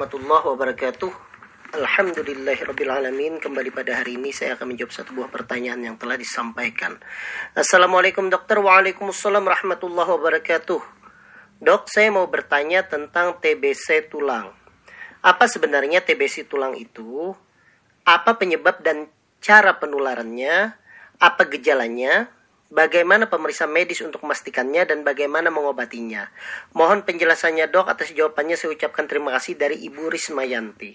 Warahmatullahi wabarakatuh. Alhamdulillahirrabbilalamin Kembali pada hari ini saya akan menjawab satu buah pertanyaan yang telah disampaikan Assalamualaikum dokter Waalaikumsalam warahmatullahi wabarakatuh Dok saya mau bertanya tentang TBC tulang Apa sebenarnya TBC tulang itu? Apa penyebab dan cara penularannya? Apa gejalanya? Bagaimana pemeriksaan medis untuk memastikannya dan bagaimana mengobatinya? Mohon penjelasannya dok atas jawabannya saya ucapkan terima kasih dari Ibu Rismayanti.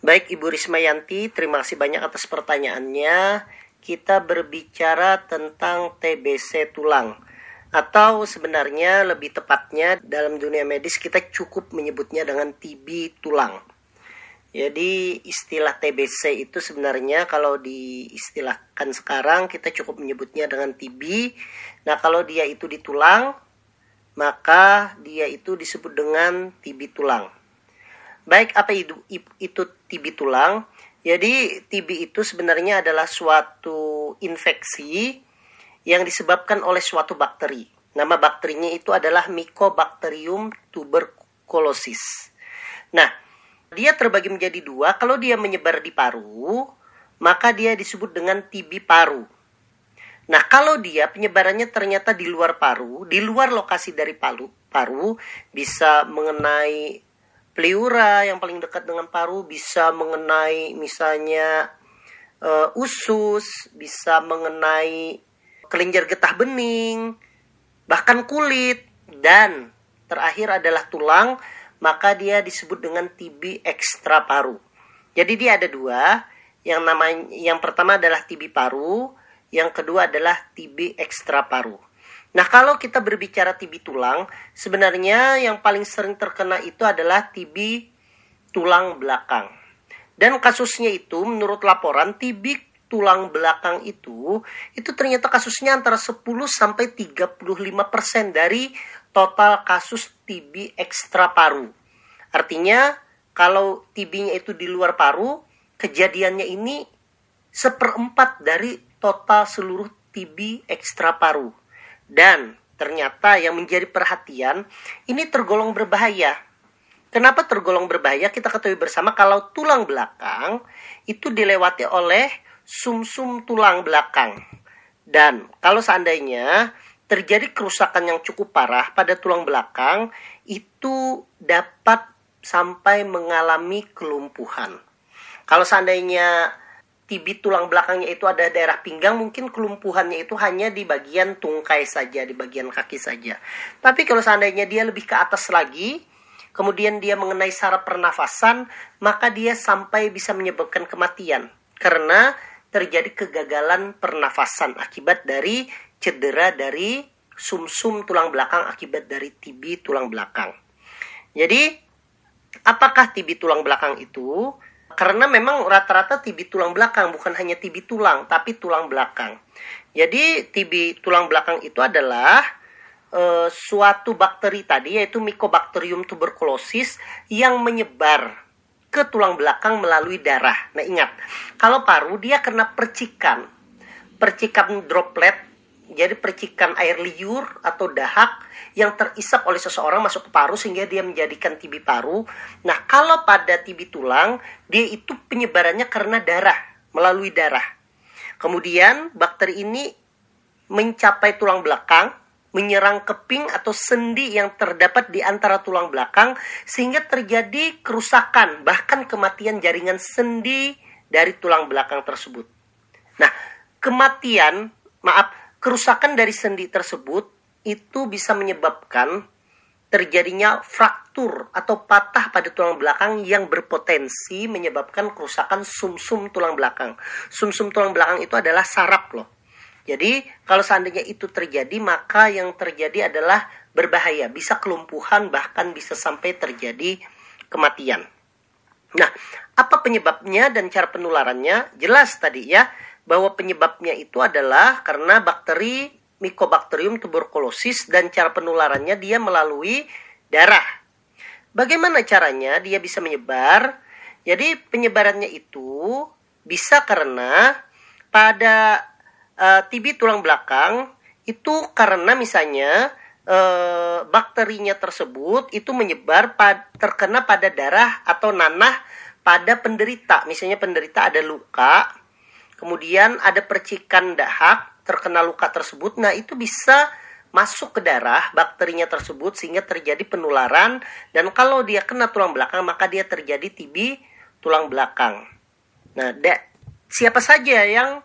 Baik Ibu Rismayanti, terima kasih banyak atas pertanyaannya. Kita berbicara tentang TBC tulang. Atau sebenarnya lebih tepatnya dalam dunia medis kita cukup menyebutnya dengan TB tulang. Jadi istilah TBC itu sebenarnya kalau diistilahkan sekarang kita cukup menyebutnya dengan TB. Nah kalau dia itu di tulang maka dia itu disebut dengan TB tulang. Baik apa itu, itu TB tulang? Jadi TB itu sebenarnya adalah suatu infeksi yang disebabkan oleh suatu bakteri. Nama bakterinya itu adalah Mycobacterium tuberculosis. Nah, dia terbagi menjadi dua. Kalau dia menyebar di paru, maka dia disebut dengan TB paru. Nah, kalau dia penyebarannya ternyata di luar paru, di luar lokasi dari paru, paru bisa mengenai pleura yang paling dekat dengan paru, bisa mengenai misalnya uh, usus, bisa mengenai kelenjar getah bening, bahkan kulit dan terakhir adalah tulang maka dia disebut dengan TB ekstra paru. Jadi dia ada dua, yang namanya yang pertama adalah TB paru, yang kedua adalah TB ekstra paru. Nah, kalau kita berbicara TB tulang, sebenarnya yang paling sering terkena itu adalah TB tulang belakang. Dan kasusnya itu menurut laporan TB tulang belakang itu itu ternyata kasusnya antara 10 sampai 35% dari total kasus TB ekstra paru. Artinya kalau TB-nya itu di luar paru, kejadiannya ini seperempat dari total seluruh TB ekstra paru. Dan ternyata yang menjadi perhatian, ini tergolong berbahaya. Kenapa tergolong berbahaya? Kita ketahui bersama kalau tulang belakang itu dilewati oleh sumsum -sum tulang belakang. Dan kalau seandainya terjadi kerusakan yang cukup parah pada tulang belakang itu dapat sampai mengalami kelumpuhan. Kalau seandainya TB tulang belakangnya itu ada daerah pinggang, mungkin kelumpuhannya itu hanya di bagian tungkai saja, di bagian kaki saja. Tapi kalau seandainya dia lebih ke atas lagi, kemudian dia mengenai saraf pernafasan, maka dia sampai bisa menyebabkan kematian. Karena terjadi kegagalan pernafasan akibat dari cedera dari sumsum -sum tulang belakang akibat dari TB tulang belakang. Jadi, apakah TB tulang belakang itu? Karena memang rata-rata TB tulang belakang bukan hanya TB tulang, tapi tulang belakang. Jadi TB tulang belakang itu adalah uh, suatu bakteri tadi yaitu Mycobacterium tuberculosis yang menyebar ke tulang belakang melalui darah. Nah ingat, kalau paru dia kena percikan, percikan droplet, jadi percikan air liur atau dahak yang terisap oleh seseorang masuk ke paru sehingga dia menjadikan TB paru. Nah kalau pada TB tulang, dia itu penyebarannya karena darah, melalui darah. Kemudian bakteri ini mencapai tulang belakang, menyerang keping atau sendi yang terdapat di antara tulang belakang sehingga terjadi kerusakan bahkan kematian jaringan sendi dari tulang belakang tersebut. Nah, kematian, maaf, kerusakan dari sendi tersebut itu bisa menyebabkan terjadinya fraktur atau patah pada tulang belakang yang berpotensi menyebabkan kerusakan sumsum -sum tulang belakang. Sumsum -sum tulang belakang itu adalah saraf loh jadi kalau seandainya itu terjadi maka yang terjadi adalah berbahaya, bisa kelumpuhan bahkan bisa sampai terjadi kematian. Nah, apa penyebabnya dan cara penularannya? Jelas tadi ya bahwa penyebabnya itu adalah karena bakteri Mycobacterium tuberculosis dan cara penularannya dia melalui darah. Bagaimana caranya dia bisa menyebar? Jadi penyebarannya itu bisa karena pada uh, eh, TB tulang belakang itu karena misalnya e, bakterinya tersebut itu menyebar pad, terkena pada darah atau nanah pada penderita. Misalnya penderita ada luka, kemudian ada percikan dahak terkena luka tersebut. Nah, itu bisa masuk ke darah bakterinya tersebut sehingga terjadi penularan dan kalau dia kena tulang belakang maka dia terjadi TB tulang belakang. Nah, siapa saja yang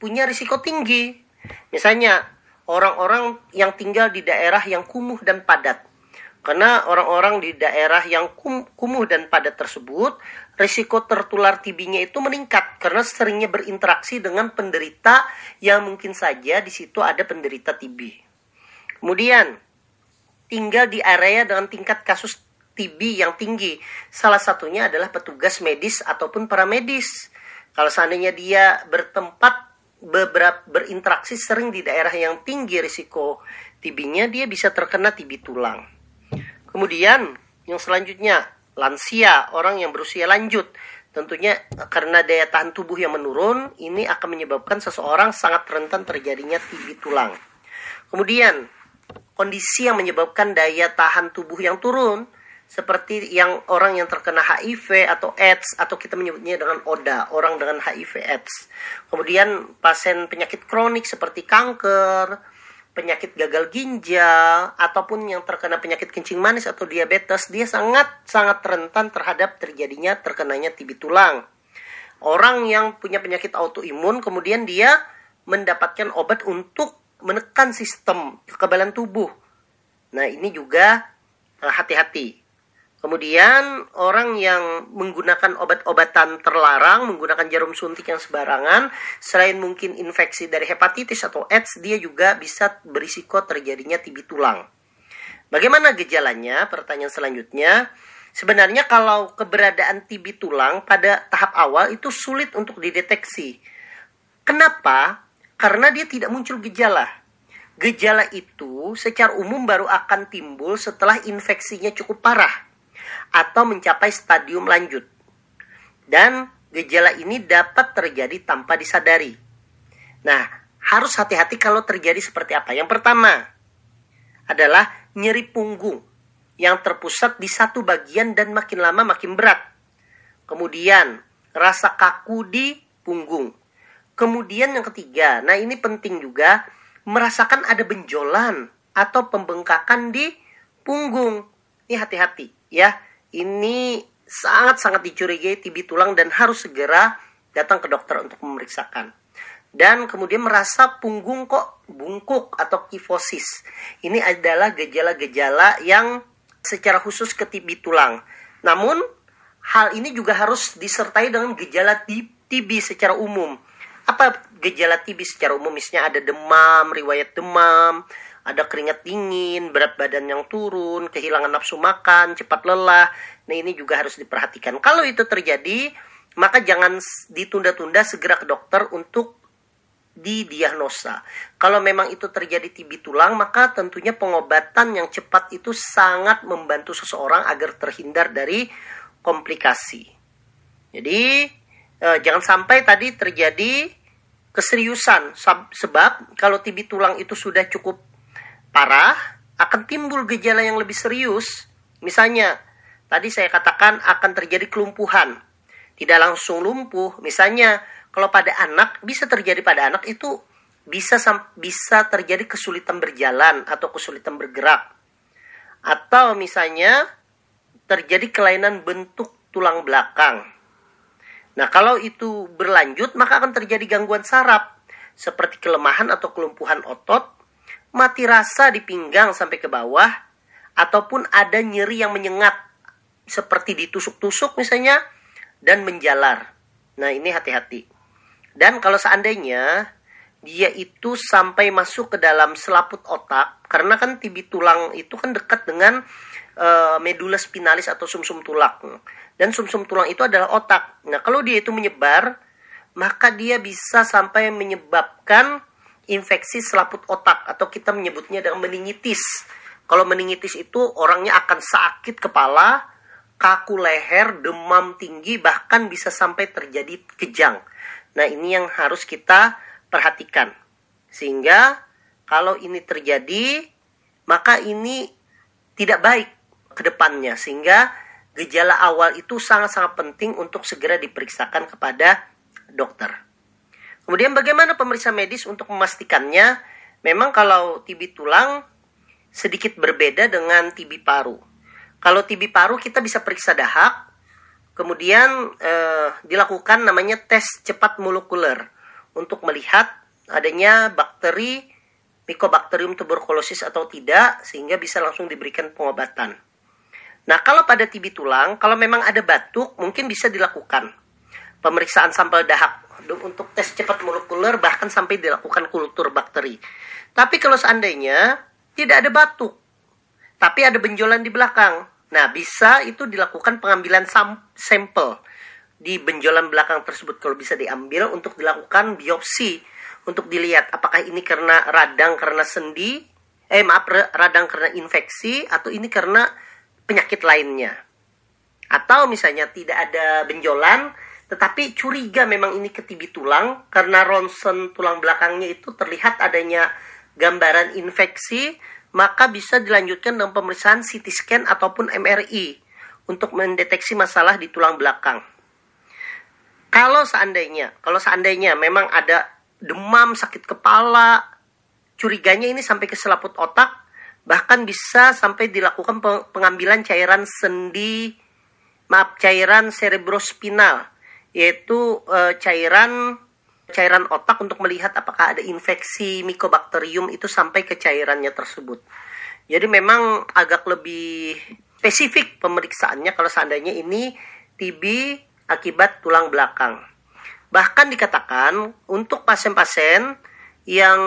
punya risiko tinggi? Misalnya orang-orang yang tinggal di daerah yang kumuh dan padat. Karena orang-orang di daerah yang kum, kumuh dan padat tersebut, risiko tertular TB-nya itu meningkat karena seringnya berinteraksi dengan penderita yang mungkin saja di situ ada penderita TB. Kemudian, tinggal di area dengan tingkat kasus TB yang tinggi. Salah satunya adalah petugas medis ataupun paramedis. Kalau seandainya dia bertempat beberapa berinteraksi sering di daerah yang tinggi risiko TB-nya, dia bisa terkena TB tulang. Kemudian, yang selanjutnya, lansia, orang yang berusia lanjut. Tentunya karena daya tahan tubuh yang menurun, ini akan menyebabkan seseorang sangat rentan terjadinya TB tulang. Kemudian, kondisi yang menyebabkan daya tahan tubuh yang turun seperti yang orang yang terkena HIV atau AIDS atau kita menyebutnya dengan ODA, orang dengan HIV AIDS. Kemudian pasien penyakit kronik seperti kanker, penyakit gagal ginjal ataupun yang terkena penyakit kencing manis atau diabetes, dia sangat sangat rentan terhadap terjadinya terkenanya TB tulang. Orang yang punya penyakit autoimun kemudian dia mendapatkan obat untuk menekan sistem kekebalan tubuh. Nah, ini juga eh, hati-hati. Kemudian orang yang menggunakan obat-obatan terlarang, menggunakan jarum suntik yang sembarangan, selain mungkin infeksi dari hepatitis atau AIDS, dia juga bisa berisiko terjadinya TB tulang. Bagaimana gejalanya? Pertanyaan selanjutnya, sebenarnya kalau keberadaan TB tulang pada tahap awal itu sulit untuk dideteksi. Kenapa? karena dia tidak muncul gejala. Gejala itu secara umum baru akan timbul setelah infeksinya cukup parah atau mencapai stadium lanjut. Dan gejala ini dapat terjadi tanpa disadari. Nah, harus hati-hati kalau terjadi seperti apa. Yang pertama adalah nyeri punggung yang terpusat di satu bagian dan makin lama makin berat. Kemudian, rasa kaku di punggung Kemudian yang ketiga, nah ini penting juga, merasakan ada benjolan atau pembengkakan di punggung. Ini hati-hati ya. Ini sangat-sangat dicurigai TB tulang dan harus segera datang ke dokter untuk memeriksakan. Dan kemudian merasa punggung kok bungkuk atau kifosis. Ini adalah gejala-gejala yang secara khusus ke TB tulang. Namun hal ini juga harus disertai dengan gejala TB secara umum apa gejala TB secara umum misalnya ada demam, riwayat demam, ada keringat dingin, berat badan yang turun, kehilangan nafsu makan, cepat lelah. Nah, ini juga harus diperhatikan. Kalau itu terjadi, maka jangan ditunda-tunda segera ke dokter untuk didiagnosa. Kalau memang itu terjadi TB tulang, maka tentunya pengobatan yang cepat itu sangat membantu seseorang agar terhindar dari komplikasi. Jadi, eh, jangan sampai tadi terjadi keseriusan sebab kalau TB tulang itu sudah cukup parah akan timbul gejala yang lebih serius. Misalnya, tadi saya katakan akan terjadi kelumpuhan. Tidak langsung lumpuh. Misalnya, kalau pada anak bisa terjadi pada anak itu bisa bisa terjadi kesulitan berjalan atau kesulitan bergerak. Atau misalnya terjadi kelainan bentuk tulang belakang Nah, kalau itu berlanjut, maka akan terjadi gangguan saraf, seperti kelemahan atau kelumpuhan otot, mati rasa di pinggang sampai ke bawah, ataupun ada nyeri yang menyengat, seperti ditusuk-tusuk misalnya, dan menjalar. Nah, ini hati-hati. Dan kalau seandainya dia itu sampai masuk ke dalam selaput otak, karena kan tibi tulang itu kan dekat dengan uh, medula spinalis atau sumsum -sum tulang dan sumsum -sum tulang itu adalah otak. Nah, kalau dia itu menyebar, maka dia bisa sampai menyebabkan infeksi selaput otak atau kita menyebutnya dengan meningitis. Kalau meningitis itu orangnya akan sakit kepala, kaku leher, demam tinggi, bahkan bisa sampai terjadi kejang. Nah, ini yang harus kita perhatikan. Sehingga kalau ini terjadi, maka ini tidak baik ke depannya sehingga gejala awal itu sangat-sangat penting untuk segera diperiksakan kepada dokter. Kemudian bagaimana pemeriksa medis untuk memastikannya? Memang kalau TB tulang sedikit berbeda dengan TB paru. Kalau TB paru kita bisa periksa dahak, kemudian eh, dilakukan namanya tes cepat molekuler untuk melihat adanya bakteri Mycobacterium tuberculosis atau tidak sehingga bisa langsung diberikan pengobatan. Nah, kalau pada TB tulang, kalau memang ada batuk, mungkin bisa dilakukan pemeriksaan sampel dahak untuk tes cepat molekuler bahkan sampai dilakukan kultur bakteri. Tapi kalau seandainya tidak ada batuk, tapi ada benjolan di belakang, nah bisa itu dilakukan pengambilan sampel di benjolan belakang tersebut kalau bisa diambil untuk dilakukan biopsi untuk dilihat apakah ini karena radang karena sendi, eh maaf radang karena infeksi atau ini karena penyakit lainnya. Atau misalnya tidak ada benjolan tetapi curiga memang ini ketibi tulang karena ronsen tulang belakangnya itu terlihat adanya gambaran infeksi maka bisa dilanjutkan dengan pemeriksaan CT scan ataupun MRI untuk mendeteksi masalah di tulang belakang. Kalau seandainya, kalau seandainya memang ada demam, sakit kepala, curiganya ini sampai ke selaput otak, bahkan bisa sampai dilakukan pengambilan cairan sendi, maaf cairan cerebrospinal, yaitu e, cairan cairan otak untuk melihat apakah ada infeksi Mycobacterium itu sampai ke cairannya tersebut. Jadi memang agak lebih spesifik pemeriksaannya kalau seandainya ini TB akibat tulang belakang. Bahkan dikatakan untuk pasien-pasien yang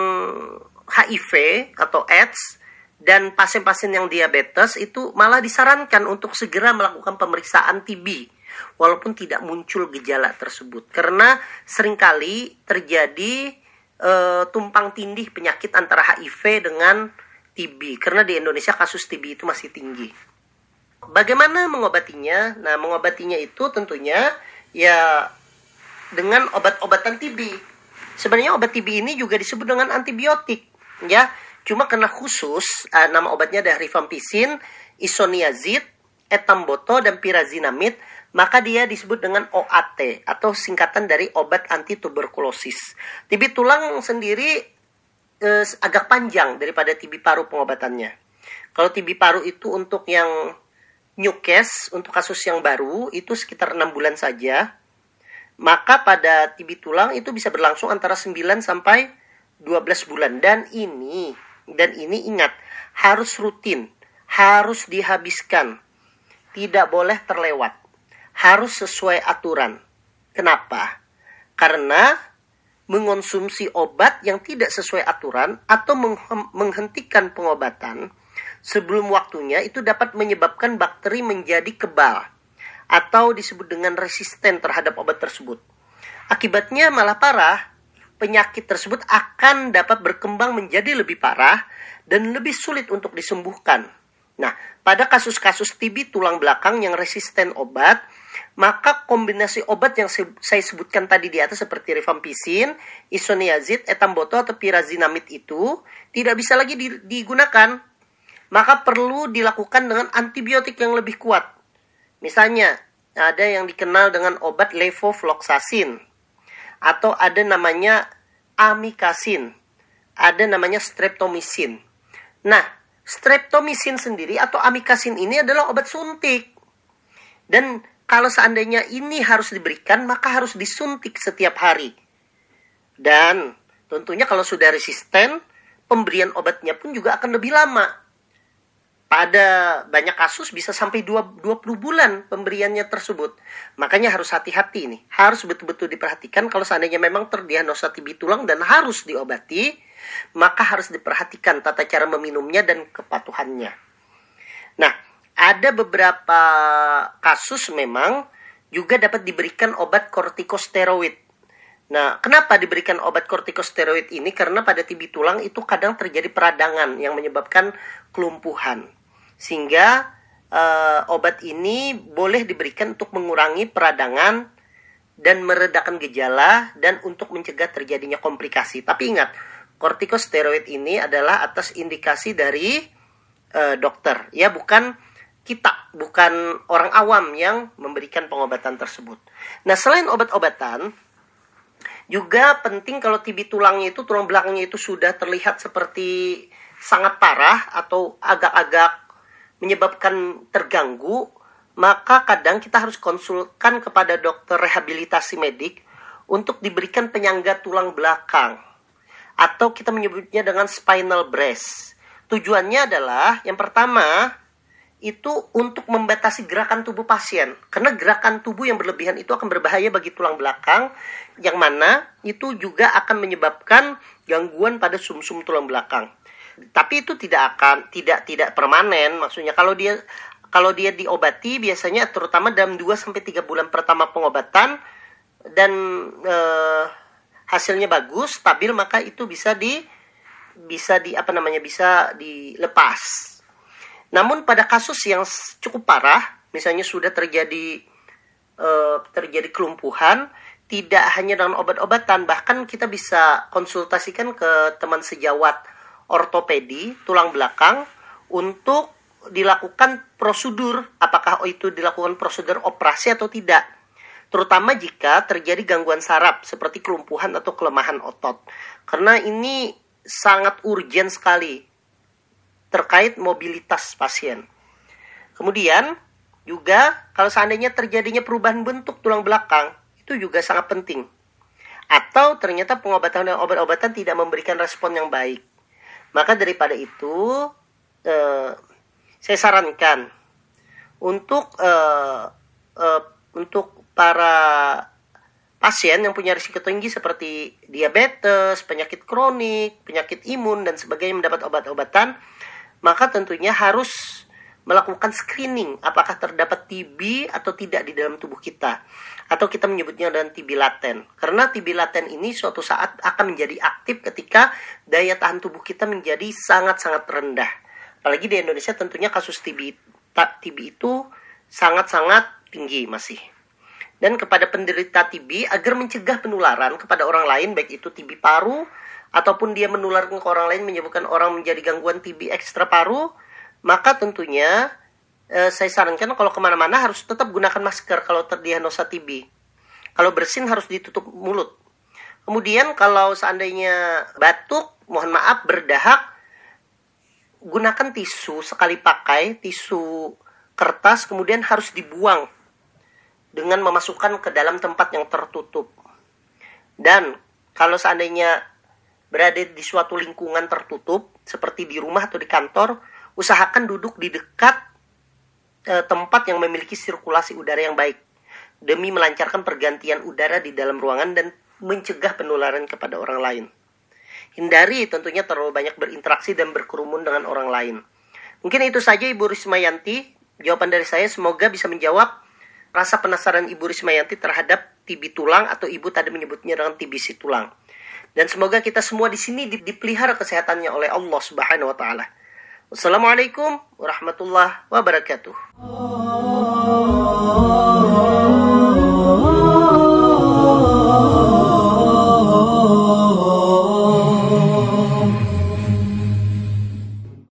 HIV atau AIDS dan pasien-pasien yang diabetes itu malah disarankan untuk segera melakukan pemeriksaan TB walaupun tidak muncul gejala tersebut karena sering kali terjadi e, tumpang tindih penyakit antara HIV dengan TB karena di Indonesia kasus TB itu masih tinggi. Bagaimana mengobatinya? Nah, mengobatinya itu tentunya ya dengan obat-obatan TB. Sebenarnya obat TB ini juga disebut dengan antibiotik, ya. Cuma karena khusus uh, nama obatnya adalah rifampicin, isoniazid, etamboto dan pirazinamid, maka dia disebut dengan OAT atau singkatan dari obat anti tuberkulosis. TB tulang sendiri uh, agak panjang daripada TB paru pengobatannya. Kalau TB paru itu untuk yang new case, untuk kasus yang baru itu sekitar enam bulan saja maka pada TB tulang itu bisa berlangsung antara 9 sampai 12 bulan dan ini dan ini ingat harus rutin, harus dihabiskan. Tidak boleh terlewat. Harus sesuai aturan. Kenapa? Karena mengonsumsi obat yang tidak sesuai aturan atau menghentikan pengobatan sebelum waktunya itu dapat menyebabkan bakteri menjadi kebal atau disebut dengan resisten terhadap obat tersebut. Akibatnya malah parah, penyakit tersebut akan dapat berkembang menjadi lebih parah dan lebih sulit untuk disembuhkan. Nah, pada kasus-kasus TB tulang belakang yang resisten obat, maka kombinasi obat yang saya sebutkan tadi di atas seperti rifampicin, isoniazid, etamboto atau pirazinamid itu tidak bisa lagi digunakan. Maka perlu dilakukan dengan antibiotik yang lebih kuat Misalnya, ada yang dikenal dengan obat levofloxacin atau ada namanya amikacin, ada namanya streptomycin. Nah, streptomycin sendiri atau amikacin ini adalah obat suntik. Dan kalau seandainya ini harus diberikan, maka harus disuntik setiap hari. Dan tentunya kalau sudah resisten, pemberian obatnya pun juga akan lebih lama pada banyak kasus bisa sampai 20 bulan pemberiannya tersebut. Makanya harus hati-hati nih. Harus betul-betul diperhatikan kalau seandainya memang terdiagnosa TB tulang dan harus diobati, maka harus diperhatikan tata cara meminumnya dan kepatuhannya. Nah, ada beberapa kasus memang juga dapat diberikan obat kortikosteroid. Nah, kenapa diberikan obat kortikosteroid ini? Karena pada TB tulang itu kadang terjadi peradangan yang menyebabkan kelumpuhan sehingga uh, obat ini boleh diberikan untuk mengurangi peradangan dan meredakan gejala dan untuk mencegah terjadinya komplikasi. Tapi ingat, kortikosteroid ini adalah atas indikasi dari uh, dokter, ya bukan kita, bukan orang awam yang memberikan pengobatan tersebut. Nah, selain obat-obatan, juga penting kalau TB tulangnya itu, tulang belakangnya itu sudah terlihat seperti sangat parah atau agak-agak menyebabkan terganggu, maka kadang kita harus konsulkan kepada dokter rehabilitasi medik untuk diberikan penyangga tulang belakang atau kita menyebutnya dengan spinal brace. Tujuannya adalah yang pertama itu untuk membatasi gerakan tubuh pasien. Karena gerakan tubuh yang berlebihan itu akan berbahaya bagi tulang belakang yang mana itu juga akan menyebabkan gangguan pada sumsum -sum tulang belakang. Tapi itu tidak akan tidak tidak permanen. Maksudnya kalau dia kalau dia diobati biasanya terutama dalam 2 sampai 3 bulan pertama pengobatan dan eh, hasilnya bagus, stabil maka itu bisa di bisa di apa namanya bisa dilepas namun pada kasus yang cukup parah, misalnya sudah terjadi uh, terjadi kelumpuhan, tidak hanya dengan obat-obatan, bahkan kita bisa konsultasikan ke teman sejawat ortopedi tulang belakang untuk dilakukan prosedur, apakah itu dilakukan prosedur operasi atau tidak. Terutama jika terjadi gangguan saraf seperti kelumpuhan atau kelemahan otot. Karena ini sangat urgent sekali terkait mobilitas pasien. Kemudian juga kalau seandainya terjadinya perubahan bentuk tulang belakang itu juga sangat penting. Atau ternyata pengobatan dan obat-obatan tidak memberikan respon yang baik. Maka daripada itu eh, saya sarankan untuk eh, eh, untuk para pasien yang punya risiko tinggi seperti diabetes, penyakit kronik, penyakit imun dan sebagainya mendapat obat-obatan maka tentunya harus melakukan screening apakah terdapat TB atau tidak di dalam tubuh kita. Atau kita menyebutnya dengan TB laten. Karena TB laten ini suatu saat akan menjadi aktif ketika daya tahan tubuh kita menjadi sangat-sangat rendah. Apalagi di Indonesia tentunya kasus TB TB itu sangat-sangat tinggi masih dan kepada penderita TB agar mencegah penularan kepada orang lain baik itu TB paru ataupun dia menularkan ke orang lain menyebabkan orang menjadi gangguan TB ekstra paru, maka tentunya eh, saya sarankan kalau ke mana-mana harus tetap gunakan masker kalau terdiagnosa TB. Kalau bersin harus ditutup mulut. Kemudian kalau seandainya batuk, mohon maaf berdahak, gunakan tisu sekali pakai, tisu kertas, kemudian harus dibuang dengan memasukkan ke dalam tempat yang tertutup. Dan kalau seandainya berada di suatu lingkungan tertutup seperti di rumah atau di kantor, usahakan duduk di dekat e, tempat yang memiliki sirkulasi udara yang baik demi melancarkan pergantian udara di dalam ruangan dan mencegah penularan kepada orang lain. Hindari tentunya terlalu banyak berinteraksi dan berkerumun dengan orang lain. Mungkin itu saja Ibu Rismayanti. Jawaban dari saya semoga bisa menjawab rasa penasaran Ibu Rismayanti terhadap TB tulang atau Ibu tadi menyebutnya dengan TBC tulang. Dan semoga kita semua di sini dipelihara kesehatannya oleh Allah Subhanahu wa taala. Wassalamualaikum warahmatullahi wabarakatuh.